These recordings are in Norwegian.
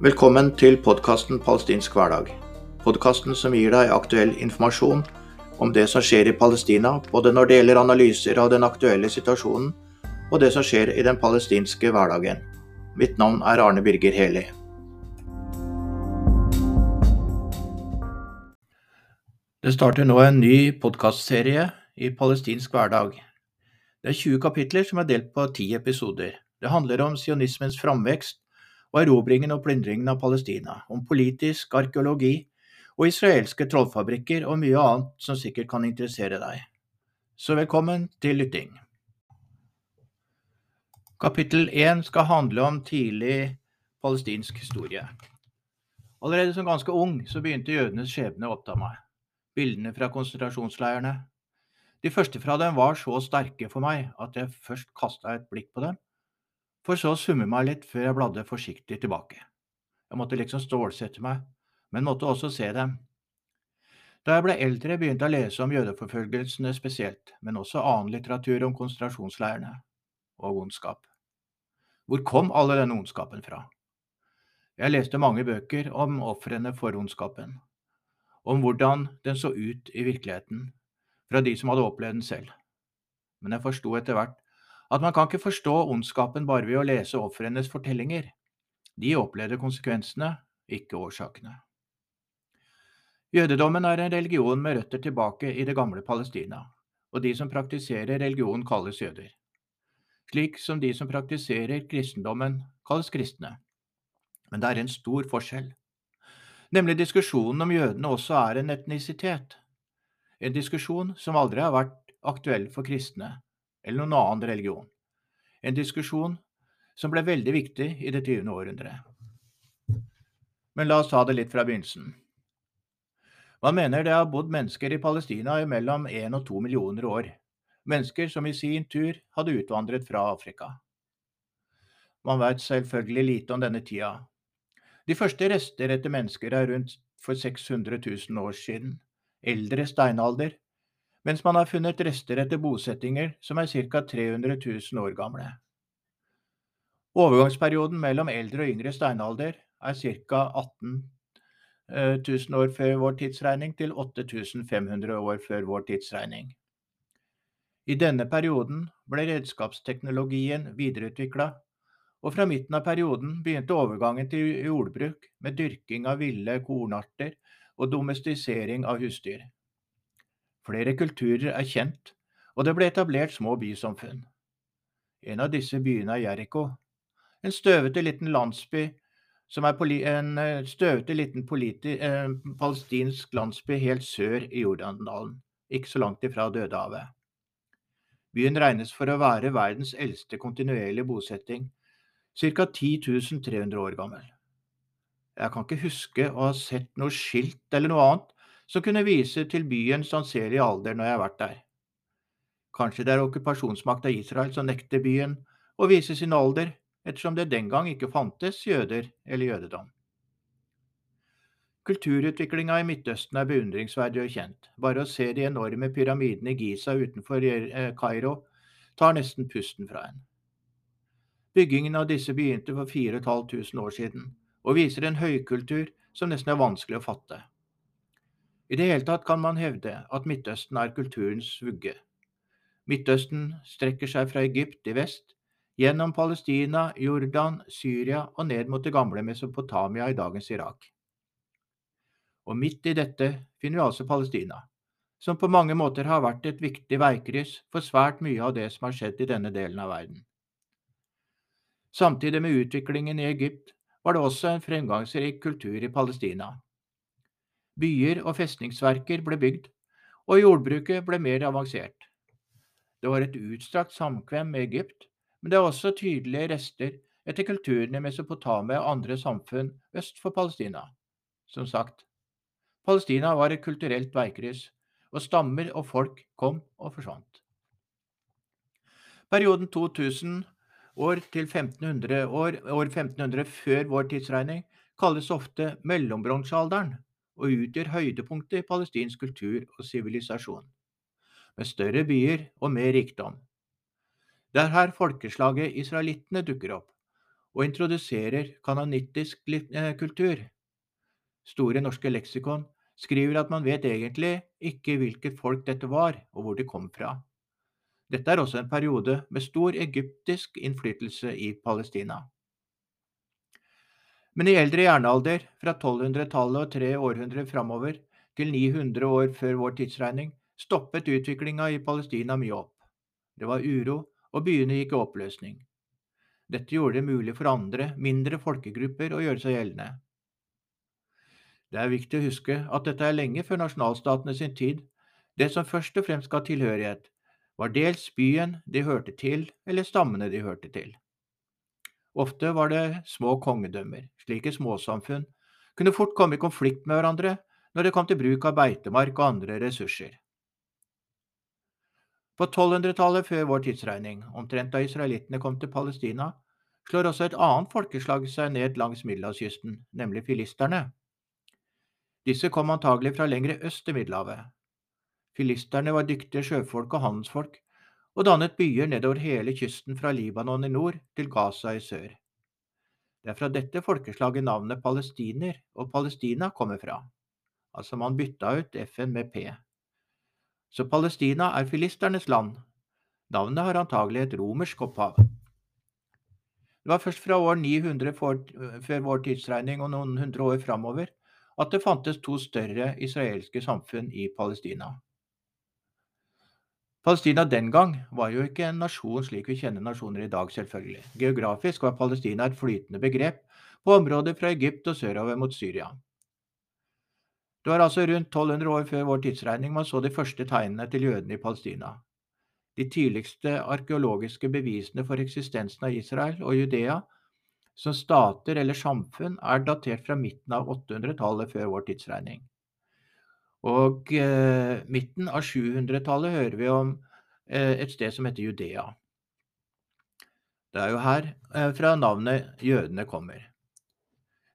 Velkommen til podkasten Palestinsk hverdag. Podkasten som gir deg aktuell informasjon om det som skjer i Palestina, både når det gjelder analyser av den aktuelle situasjonen og det som skjer i den palestinske hverdagen. Mitt navn er Arne Birger Heli. Det starter nå en ny podkastserie i palestinsk hverdag. Det er 20 kapitler som er delt på 10 episoder. Det handler om sionismens framvekst og erobringen og plyndringen av Palestina, om politisk arkeologi og israelske trollfabrikker og mye annet som sikkert kan interessere deg. Så velkommen til lytting. Kapittel 1 skal handle om tidlig palestinsk historie. Allerede som ganske ung så begynte jødenes skjebne å oppta meg. Bildene fra konsentrasjonsleirene. De første fra dem var så sterke for meg at jeg først kasta et blikk på dem, for så å summe meg litt før jeg bladde forsiktig tilbake. Jeg måtte liksom stålsette meg, men måtte også se dem. Da jeg ble eldre, begynte jeg å lese om jødeforfølgelsene spesielt, men også annen litteratur om konsentrasjonsleirene og ondskap. Hvor kom alle denne ondskapen fra? Jeg leste mange bøker om ofrene for ondskapen, om hvordan den så ut i virkeligheten, fra de som hadde opplevd den selv. Men jeg forsto etter hvert at man kan ikke forstå ondskapen bare ved å lese ofrenes fortellinger. De opplevde konsekvensene, ikke årsakene. Jødedommen er en religion med røtter tilbake i det gamle Palestina, og de som praktiserer religion kalles jøder. Slik som de som praktiserer kristendommen kalles kristne. Men det er en stor forskjell. Nemlig diskusjonen om jødene også er en etnisitet. En diskusjon som aldri har vært aktuell for kristne, eller noen annen religion. En diskusjon som ble veldig viktig i det 20. århundret. Men la oss ta det litt fra begynnelsen. Man mener det har bodd mennesker i Palestina i mellom én og to millioner år. Mennesker som i sin tur hadde utvandret fra Afrika. Man vet selvfølgelig lite om denne tida. De første rester etter mennesker er rundt for 600 000 år siden. Eldre steinalder mens man har funnet rester etter bosettinger som er ca. 300 000 år gamle. Overgangsperioden mellom eldre og yngre steinalder er ca. 18 000 år før vår tidsregning til 8500 år før vår tidsregning. I denne perioden ble redskapsteknologien videreutvikla, og fra midten av perioden begynte overgangen til jordbruk med dyrking av ville kornarter og domestisering av husdyr. Flere kulturer er kjent, og det ble etablert små bysamfunn. En av disse byene er Jeriko, en støvete liten landsby som er en eh, støvete liten eh, palestinsk landsby helt sør i Jordandalen, ikke så langt ifra Dødehavet. Byen regnes for å være verdens eldste kontinuerlige bosetting, ca. 10 300 år gammel. Jeg kan ikke huske å ha sett noe skilt eller noe annet som kunne vise til byens anselige alder når jeg har vært der. Kanskje det er okkupasjonsmakta Israel som nekter byen å vise sin alder, ettersom det den gang ikke fantes jøder eller jødedom. Kulturutviklinga i Midtøsten er beundringsverdig og kjent. Bare å se de enorme pyramidene i Giza utenfor eh, Kairo tar nesten pusten fra en. Byggingen av disse begynte for 4500 år siden, og viser en høykultur som nesten er vanskelig å fatte. I det hele tatt kan man hevde at Midtøsten er kulturens vugge. Midtøsten strekker seg fra Egypt i vest, gjennom Palestina, Jordan, Syria og ned mot det gamle Mesopotamia i dagens Irak. Og midt i dette finner vi altså Palestina, som på mange måter har vært et viktig veikryss for svært mye av det som har skjedd i denne delen av verden. Samtidig med utviklingen i Egypt var det også en fremgangsrik kultur i Palestina. Byer og festningsverker ble bygd, og jordbruket ble mer avansert. Det var et utstrakt samkvem med Egypt, men det er også tydelige rester etter kulturen i Mesopotamia og andre samfunn øst for Palestina. Som sagt, Palestina var et kulturelt veikryss, og stammer og folk kom og forsvant. Perioden 2000 år til 1500 år, år 1500 før vår tidsregning kalles ofte mellombronsealderen og utgjør høydepunktet i palestinsk kultur og sivilisasjon, med større byer og mer rikdom. Det er her folkeslaget israelittene dukker opp, og introduserer kanonittisk eh, kultur. Store norske leksikon skriver at man vet egentlig ikke hvilket folk dette var, og hvor de kom fra. Dette er også en periode med stor egyptisk innflytelse i Palestina. Men i eldre jernalder, fra 1200-tallet og tre århundrer framover til 900 år før vår tidsregning, stoppet utviklinga i Palestina mye opp. Det var uro, og byene gikk i oppløsning. Dette gjorde det mulig for andre, mindre folkegrupper å gjøre seg gjeldende. Det er viktig å huske at dette er lenge før nasjonalstatene sin tid. Det som først og fremst ga tilhørighet, var dels byen de hørte til, eller stammene de hørte til. Ofte var det små kongedømmer. Slike småsamfunn kunne fort komme i konflikt med hverandre når det kom til bruk av beitemark og andre ressurser. På 1200-tallet før vår tidsregning, omtrent da israelittene kom til Palestina, slår også et annet folkeslag seg ned langs middelhavskysten, nemlig filisterne. Disse kom antagelig fra lengre øst i Middelhavet. Filisterne var dyktige sjøfolk og handelsfolk, og dannet byer nedover hele kysten fra Libanon i nord til Gaza i sør. Det er fra dette folkeslaget navnet palestiner og Palestina kommer fra. Altså man bytta ut F-en med P. Så Palestina er filisternes land. Navnet har antagelig et romersk opphav. Det var først fra år 900 før vår tidsregning og noen hundre år framover at det fantes to større israelske samfunn i Palestina. Palestina den gang var jo ikke en nasjon slik vi kjenner nasjoner i dag, selvfølgelig. Geografisk var Palestina et flytende begrep på områder fra Egypt og sørover mot Syria. Det var altså rundt 1200 år før vår tidsregning man så de første tegnene til jødene i Palestina. De tidligste arkeologiske bevisene for eksistensen av Israel og Judea som stater eller samfunn er datert fra midten av 800-tallet før vår tidsregning. Og eh, midten av 700-tallet hører vi om eh, et sted som heter Judea. Det er jo her eh, fra navnet jødene kommer.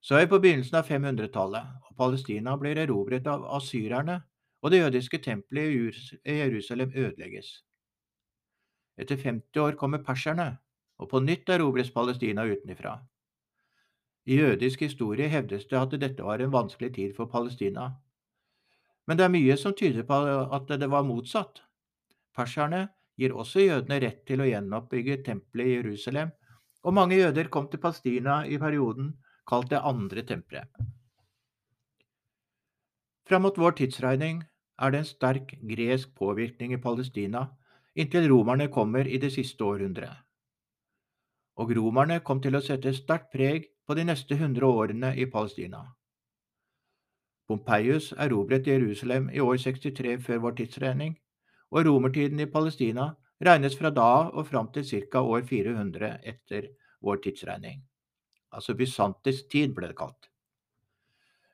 Så er vi på begynnelsen av 500-tallet, og Palestina blir erobret av asyrerne, og det jødiske tempelet i Jerusalem ødelegges. Etter 50 år kommer perserne, og på nytt erobres Palestina utenfra. I jødisk historie hevdes det at dette var en vanskelig tid for Palestina. Men det er mye som tyder på at det var motsatt. Perserne gir også jødene rett til å gjenoppbygge tempelet i Jerusalem, og mange jøder kom til Palestina i perioden kalt det andre tempelet. Fram mot vår tidsregning er det en sterk gresk påvirkning i Palestina inntil romerne kommer i det siste århundret. Og romerne kom til å sette sterkt preg på de neste hundre årene i Palestina. Pompeius erobret Jerusalem i år 63 før vår tidsregning, og romertiden i Palestina regnes fra da og fram til ca. år 400 etter vår tidsregning altså bysantisk tid ble det kalt.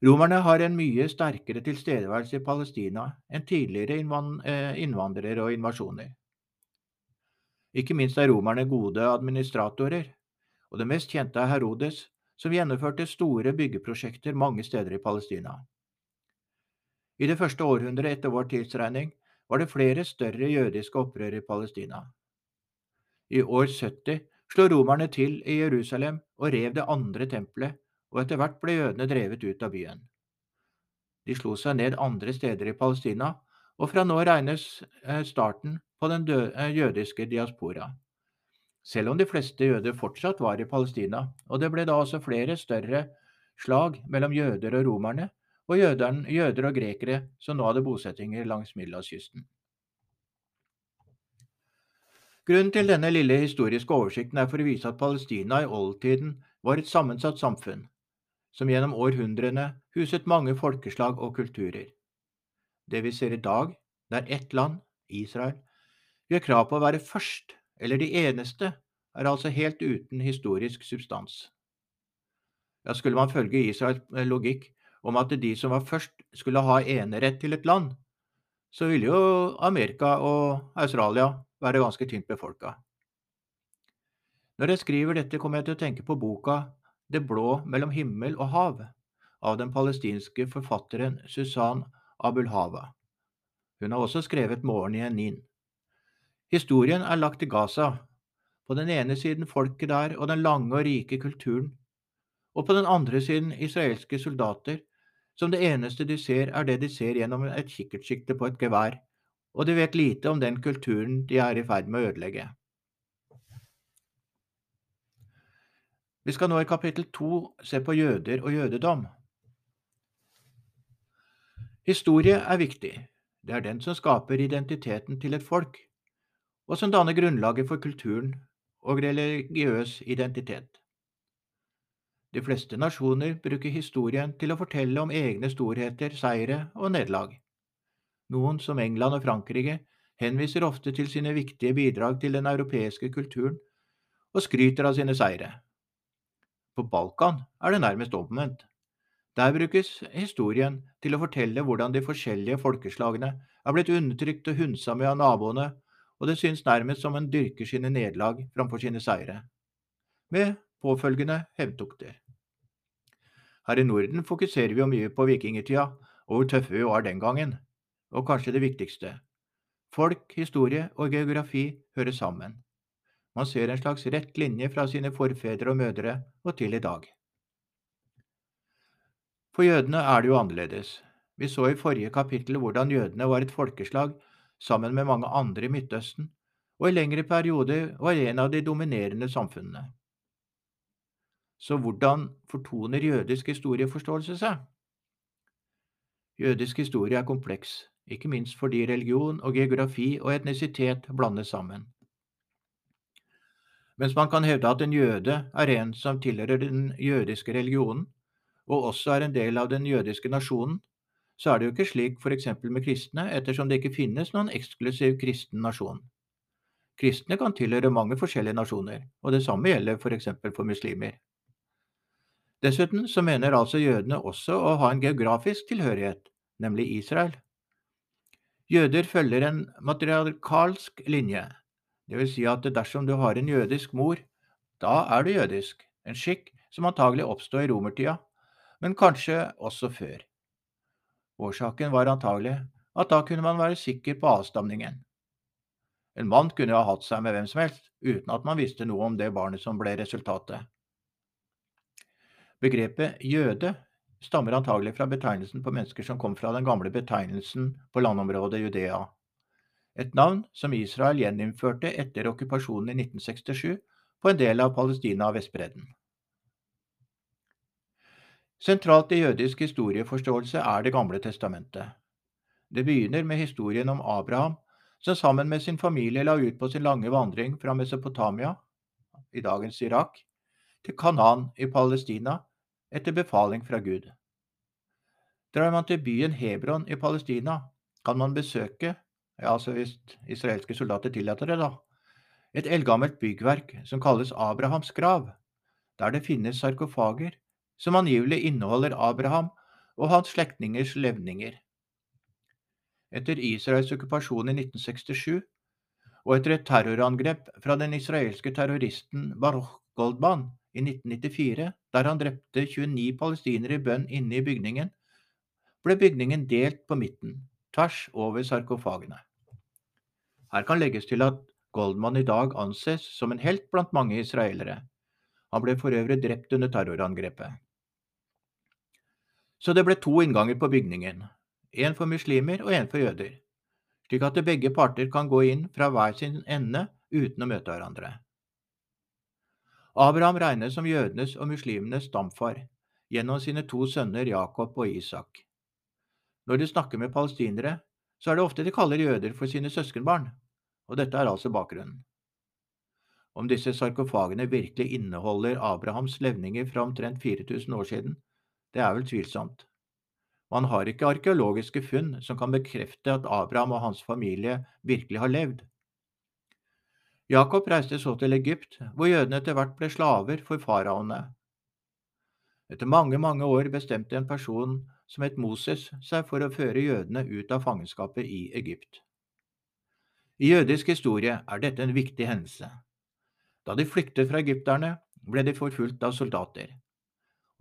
Romerne har en mye sterkere tilstedeværelse i Palestina enn tidligere eh, innvandrere og invasjoner. Ikke minst er romerne gode administratorer, og det mest kjente er Herodes, som gjennomførte store byggeprosjekter mange steder i Palestina. I det første århundret etter vår tidsregning var det flere større jødiske opprør i Palestina. I år 70 slo romerne til i Jerusalem og rev det andre tempelet, og etter hvert ble jødene drevet ut av byen. De slo seg ned andre steder i Palestina, og fra nå regnes eh, starten på den eh, jødiske diaspora. Selv om de fleste jøder fortsatt var i Palestina, og det ble da også flere større slag mellom jøder og romerne, og jøder, jøder og grekere som nå hadde bosettinger langs middelhavskysten. Grunnen til denne lille historiske oversikten er for å vise at Palestina i oldtiden var et sammensatt samfunn, som gjennom århundrene huset mange folkeslag og kulturer. Det vi ser i dag, der ett land, Israel, gjør krav på å være først, eller de eneste, er altså helt uten historisk substans. Ja, skulle man følge Israels eh, logikk om at de som var først, skulle ha enerett til et land, så ville jo Amerika og Australia være ganske tynt befolka. Når jeg skriver dette, kommer jeg til å tenke på boka Det blå mellom himmel og hav av den palestinske forfatteren Susan Abulhava. Hun har også skrevet Morgen i en Nin. Historien er lagt til Gaza, På den ene siden folket der og den lange og rike kulturen, og på den andre siden israelske soldater, som det eneste de ser, er det de ser gjennom et kikkertsikte på et gevær, og de vet lite om den kulturen de er i ferd med å ødelegge. Vi skal nå i kapittel to se på jøder og jødedom. Historie er viktig. Det er den som skaper identiteten til et folk, og som danner grunnlaget for kulturen og religiøs identitet. De fleste nasjoner bruker historien til å fortelle om egne storheter, seire og nederlag. Noen, som England og Frankrike, henviser ofte til sine viktige bidrag til den europeiske kulturen og skryter av sine seire. På Balkan er det nærmest omvendt. Der brukes historien til å fortelle hvordan de forskjellige folkeslagene er blitt undertrykt og hundsa med av naboene, og det synes nærmest som en dyrker sine nederlag framfor sine seire, med påfølgende hevntokter. Her i Norden fokuserer vi jo mye på vikingtida og hvor tøffe vi var den gangen, og kanskje det viktigste. Folk, historie og geografi hører sammen. Man ser en slags rett linje fra sine forfedre og mødre og til i dag. For jødene er det jo annerledes. Vi så i forrige kapittel hvordan jødene var et folkeslag sammen med mange andre i Midtøsten, og i lengre perioder var en av de dominerende samfunnene. Så hvordan fortoner jødisk historieforståelse seg? Jødisk historie er kompleks, ikke minst fordi religion og geografi og etnisitet blandes sammen. Mens man kan hevde at en jøde er en som tilhører den jødiske religionen, og også er en del av den jødiske nasjonen, så er det jo ikke slik f.eks. med kristne, ettersom det ikke finnes noen eksklusiv kristen nasjon. Kristne kan tilhøre mange forskjellige nasjoner, og det samme gjelder f.eks. For, for muslimer. Dessuten så mener altså jødene også å ha en geografisk tilhørighet, nemlig Israel. Jøder følger en matriarkalsk linje, vil si at dersom du har en jødisk mor, da er du jødisk, en skikk som antagelig oppstod i romertida, men kanskje også før. Årsaken var antagelig at da kunne man være sikker på avstamningen. En mann kunne ha hatt seg med hvem som helst, uten at man visste noe om det barnet som ble resultatet. Begrepet jøde stammer antagelig fra betegnelsen på mennesker som kom fra den gamle betegnelsen på landområdet Judea, et navn som Israel gjeninnførte etter okkupasjonen i 1967 på en del av Palestina og Vestbredden. Sentralt i jødisk historieforståelse er Det gamle testamentet. Det begynner med historien om Abraham, som sammen med sin familie la ut på sin lange vandring fra Mesopotamia, i dagens Irak, til Kanan i Palestina etter befaling fra Gud. Drar man til byen Hebron i Palestina, kan man besøke, ja, altså hvis israelske soldater tillater det, da, et eldgammelt byggverk som kalles Abrahams grav, der det finnes sarkofager som angivelig inneholder Abraham og hans slektningers levninger. Etter Israels okkupasjon i 1967 og etter et terrorangrep fra den israelske terroristen Baruch Goldman i 1994, der han drepte 29 palestinere i bønn inne i bygningen, ble bygningen delt på midten, tvers over sarkofagene. Her kan legges til at Goldman i dag anses som en helt blant mange israelere. Han ble for øvrig drept under terrorangrepet. Så det ble to innganger på bygningen, en for muslimer og en for jøder, slik at begge parter kan gå inn fra hver sin ende uten å møte hverandre. Abraham regnes som jødenes og muslimenes stamfar gjennom sine to sønner Jakob og Isak. Når de snakker med palestinere, så er det ofte de kaller jøder for sine søskenbarn, og dette er altså bakgrunnen. Om disse sarkofagene virkelig inneholder Abrahams levninger fra omtrent 4000 år siden, det er vel tvilsomt. Man har ikke arkeologiske funn som kan bekrefte at Abraham og hans familie virkelig har levd. Jakob reiste så til Egypt, hvor jødene etter hvert ble slaver for faraoene. Etter mange, mange år bestemte en person som het Moses seg for å føre jødene ut av fangenskapet i Egypt. I jødisk historie er dette en viktig hendelse. Da de flyktet fra egypterne, ble de forfulgt av soldater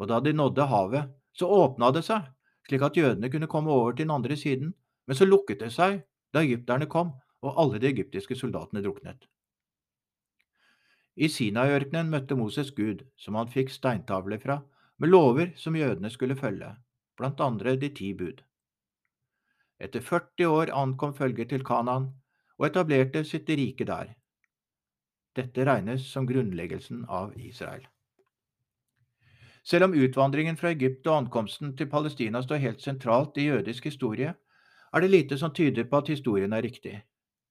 og da de nådde havet, så åpna det seg, slik at jødene kunne komme over til den andre siden, men så lukket det seg da egypterne kom, og alle de egyptiske soldatene druknet. I Sinaiørkenen møtte Moses Gud, som han fikk steintavler fra, med lover som jødene skulle følge, blant andre de ti bud. Etter 40 år ankom følget til Kanaan og etablerte sitt rike der. Dette regnes som grunnleggelsen av Israel. Selv om utvandringen fra Egypt og ankomsten til Palestina står helt sentralt i jødisk historie, er det lite som tyder på at historien er riktig.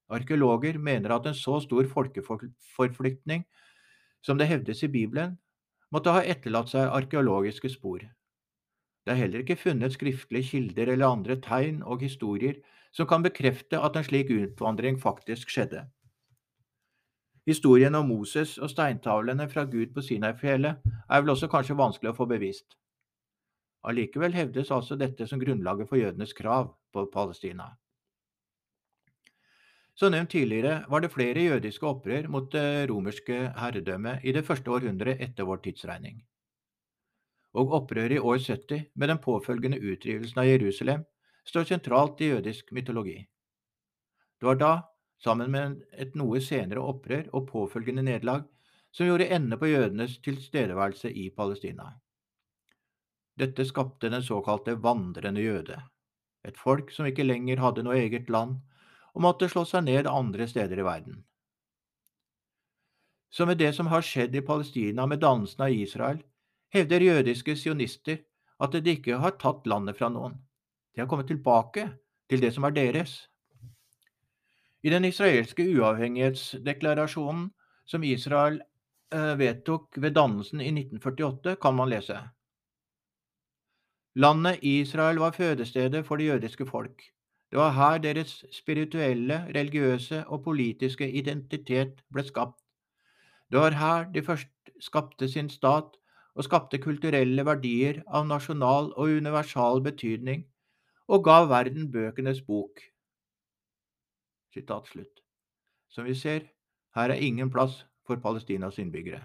Arkeologer mener at en så stor folkeforflytning som det hevdes i Bibelen, måtte ha etterlatt seg arkeologiske spor. Det er heller ikke funnet skriftlige kilder eller andre tegn og historier som kan bekrefte at en slik utvandring faktisk skjedde. Historien om Moses og steintavlene fra Gud på Sinai-fjellet er vel også kanskje vanskelig å få bevist. Allikevel hevdes altså dette som grunnlaget for jødenes krav på Palestina. Som nevnt tidligere var det flere jødiske opprør mot det romerske herredømmet i det første århundret etter vår tidsregning. Og opprøret i år 70, med den påfølgende utdrivelsen av Jerusalem, står sentralt i jødisk mytologi. Det var da, sammen med et noe senere opprør og påfølgende nederlag, som gjorde ende på jødenes tilstedeværelse i Palestina. Dette skapte den såkalte vandrende jøde, et folk som ikke lenger hadde noe eget land, og måtte slå seg ned andre steder i verden. Så med det som har skjedd i Palestina med dannelsen av Israel, hevder jødiske sionister at de ikke har tatt landet fra noen. De har kommet tilbake til det som er deres. I den israelske uavhengighetsdeklarasjonen som Israel eh, vedtok ved dannelsen i 1948, kan man lese. Landet Israel var fødestedet for det jødiske folk. Det var her deres spirituelle, religiøse og politiske identitet ble skapt. Det var her de først skapte sin stat og skapte kulturelle verdier av nasjonal og universal betydning, og gav verden bøkenes bok. Som vi ser, her er ingen plass for Palestinas innbyggere.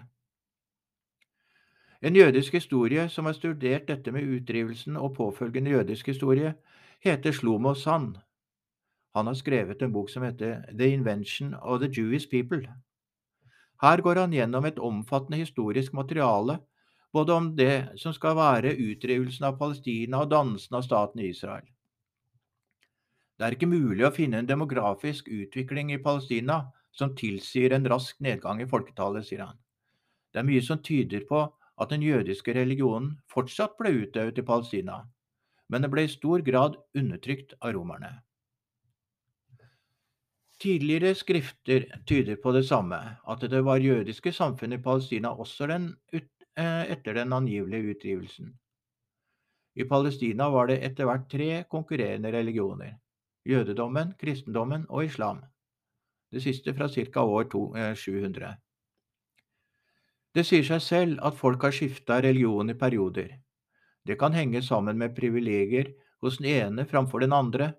En jødisk historie som har studert dette med utdrivelsen og påfølgende jødisk historie, heter Shlomo Sand. Han har skrevet en bok som heter The Invention of the Jewish People. Her går han gjennom et omfattende historisk materiale, både om det som skal være utdrivelsen av Palestina og dannelsen av staten Israel. Det er ikke mulig å finne en demografisk utvikling i Palestina som tilsier en rask nedgang i folketallet, sier han. Det er mye som tyder på at den jødiske religionen fortsatt ble utøvet i Palestina, men det ble i stor grad undertrykt av romerne. Tidligere skrifter tyder på det samme, at det var jødiske samfunn i Palestina også den, eh, etter den angivelige utgivelsen. I Palestina var det etter hvert tre konkurrerende religioner jødedommen, kristendommen og islam, det siste fra ca. år 700. Eh, det sier seg selv at folk har skifta religion i perioder, det kan henge sammen med privilegier hos den ene framfor den andre.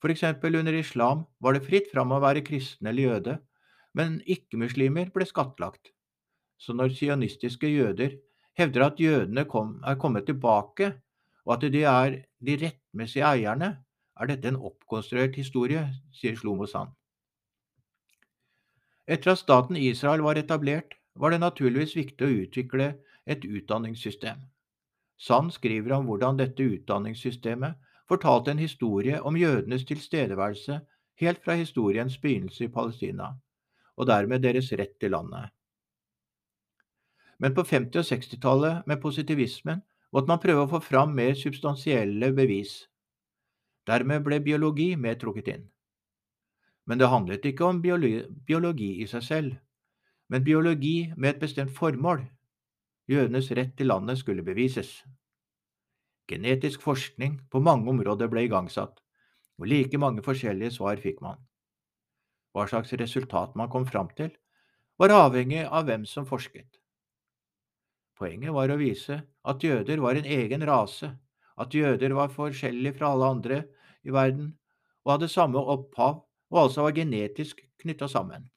For eksempel under islam var det fritt fram å være kristen eller jøde, men ikke-muslimer ble skattlagt. Så når sionistiske jøder hevder at jødene kom, er kommet tilbake, og at de er de rettmessige eierne, er dette en oppkonstruert historie, sier Shlomo Sand. Etter at staten Israel var etablert, var det naturligvis viktig å utvikle et utdanningssystem. Sand skriver om hvordan dette utdanningssystemet fortalte en historie om jødenes tilstedeværelse helt fra historiens begynnelse i Palestina, og dermed deres rett til landet. Men på 50- og 60-tallet, med positivismen, måtte man prøve å få fram mer substansielle bevis. Dermed ble biologi mer trukket inn. Men det handlet ikke om biologi, i seg selv, men biologi med et bestemt formål, Jødenes rett til landet skulle bevises. Genetisk forskning på mange områder ble igangsatt, og like mange forskjellige svar fikk man. Hva slags resultat man kom fram til, var avhengig av hvem som forsket. Poenget var å vise at jøder var en egen rase, at jøder var forskjellige fra alle andre i verden og hadde samme opphav og altså var genetisk knytta sammen.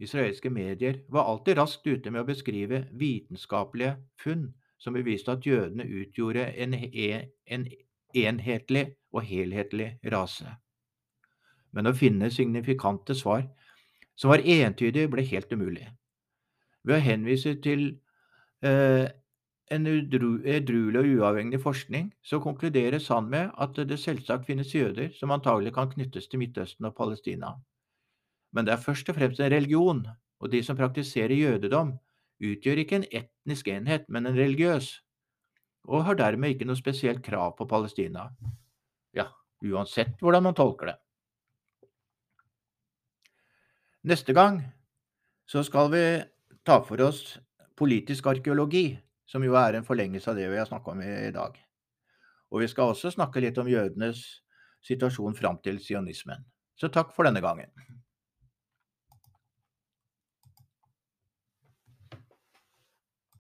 Israelske medier var alltid raskt ute med å beskrive vitenskapelige funn som beviste at jødene utgjorde en, e, en enhetlig og helhetlig rase. Men å finne signifikante svar som var entydige, ble helt umulig. Ved å henvise til eh, en edruelig og uavhengig forskning, så konkluderes han med at det selvsagt finnes jøder som antagelig kan knyttes til Midtøsten og Palestina. Men det er først og fremst en religion, og de som praktiserer jødedom, utgjør ikke en etnisk enhet, men en religiøs, og har dermed ikke noe spesielt krav på Palestina. Ja, uansett hvordan man tolker det. Neste gang så skal vi ta for oss politisk arkeologi, som jo er en forlengelse av det vi har snakka om i dag. Og vi skal også snakke litt om jødenes situasjon fram til sionismen. Så takk for denne gangen.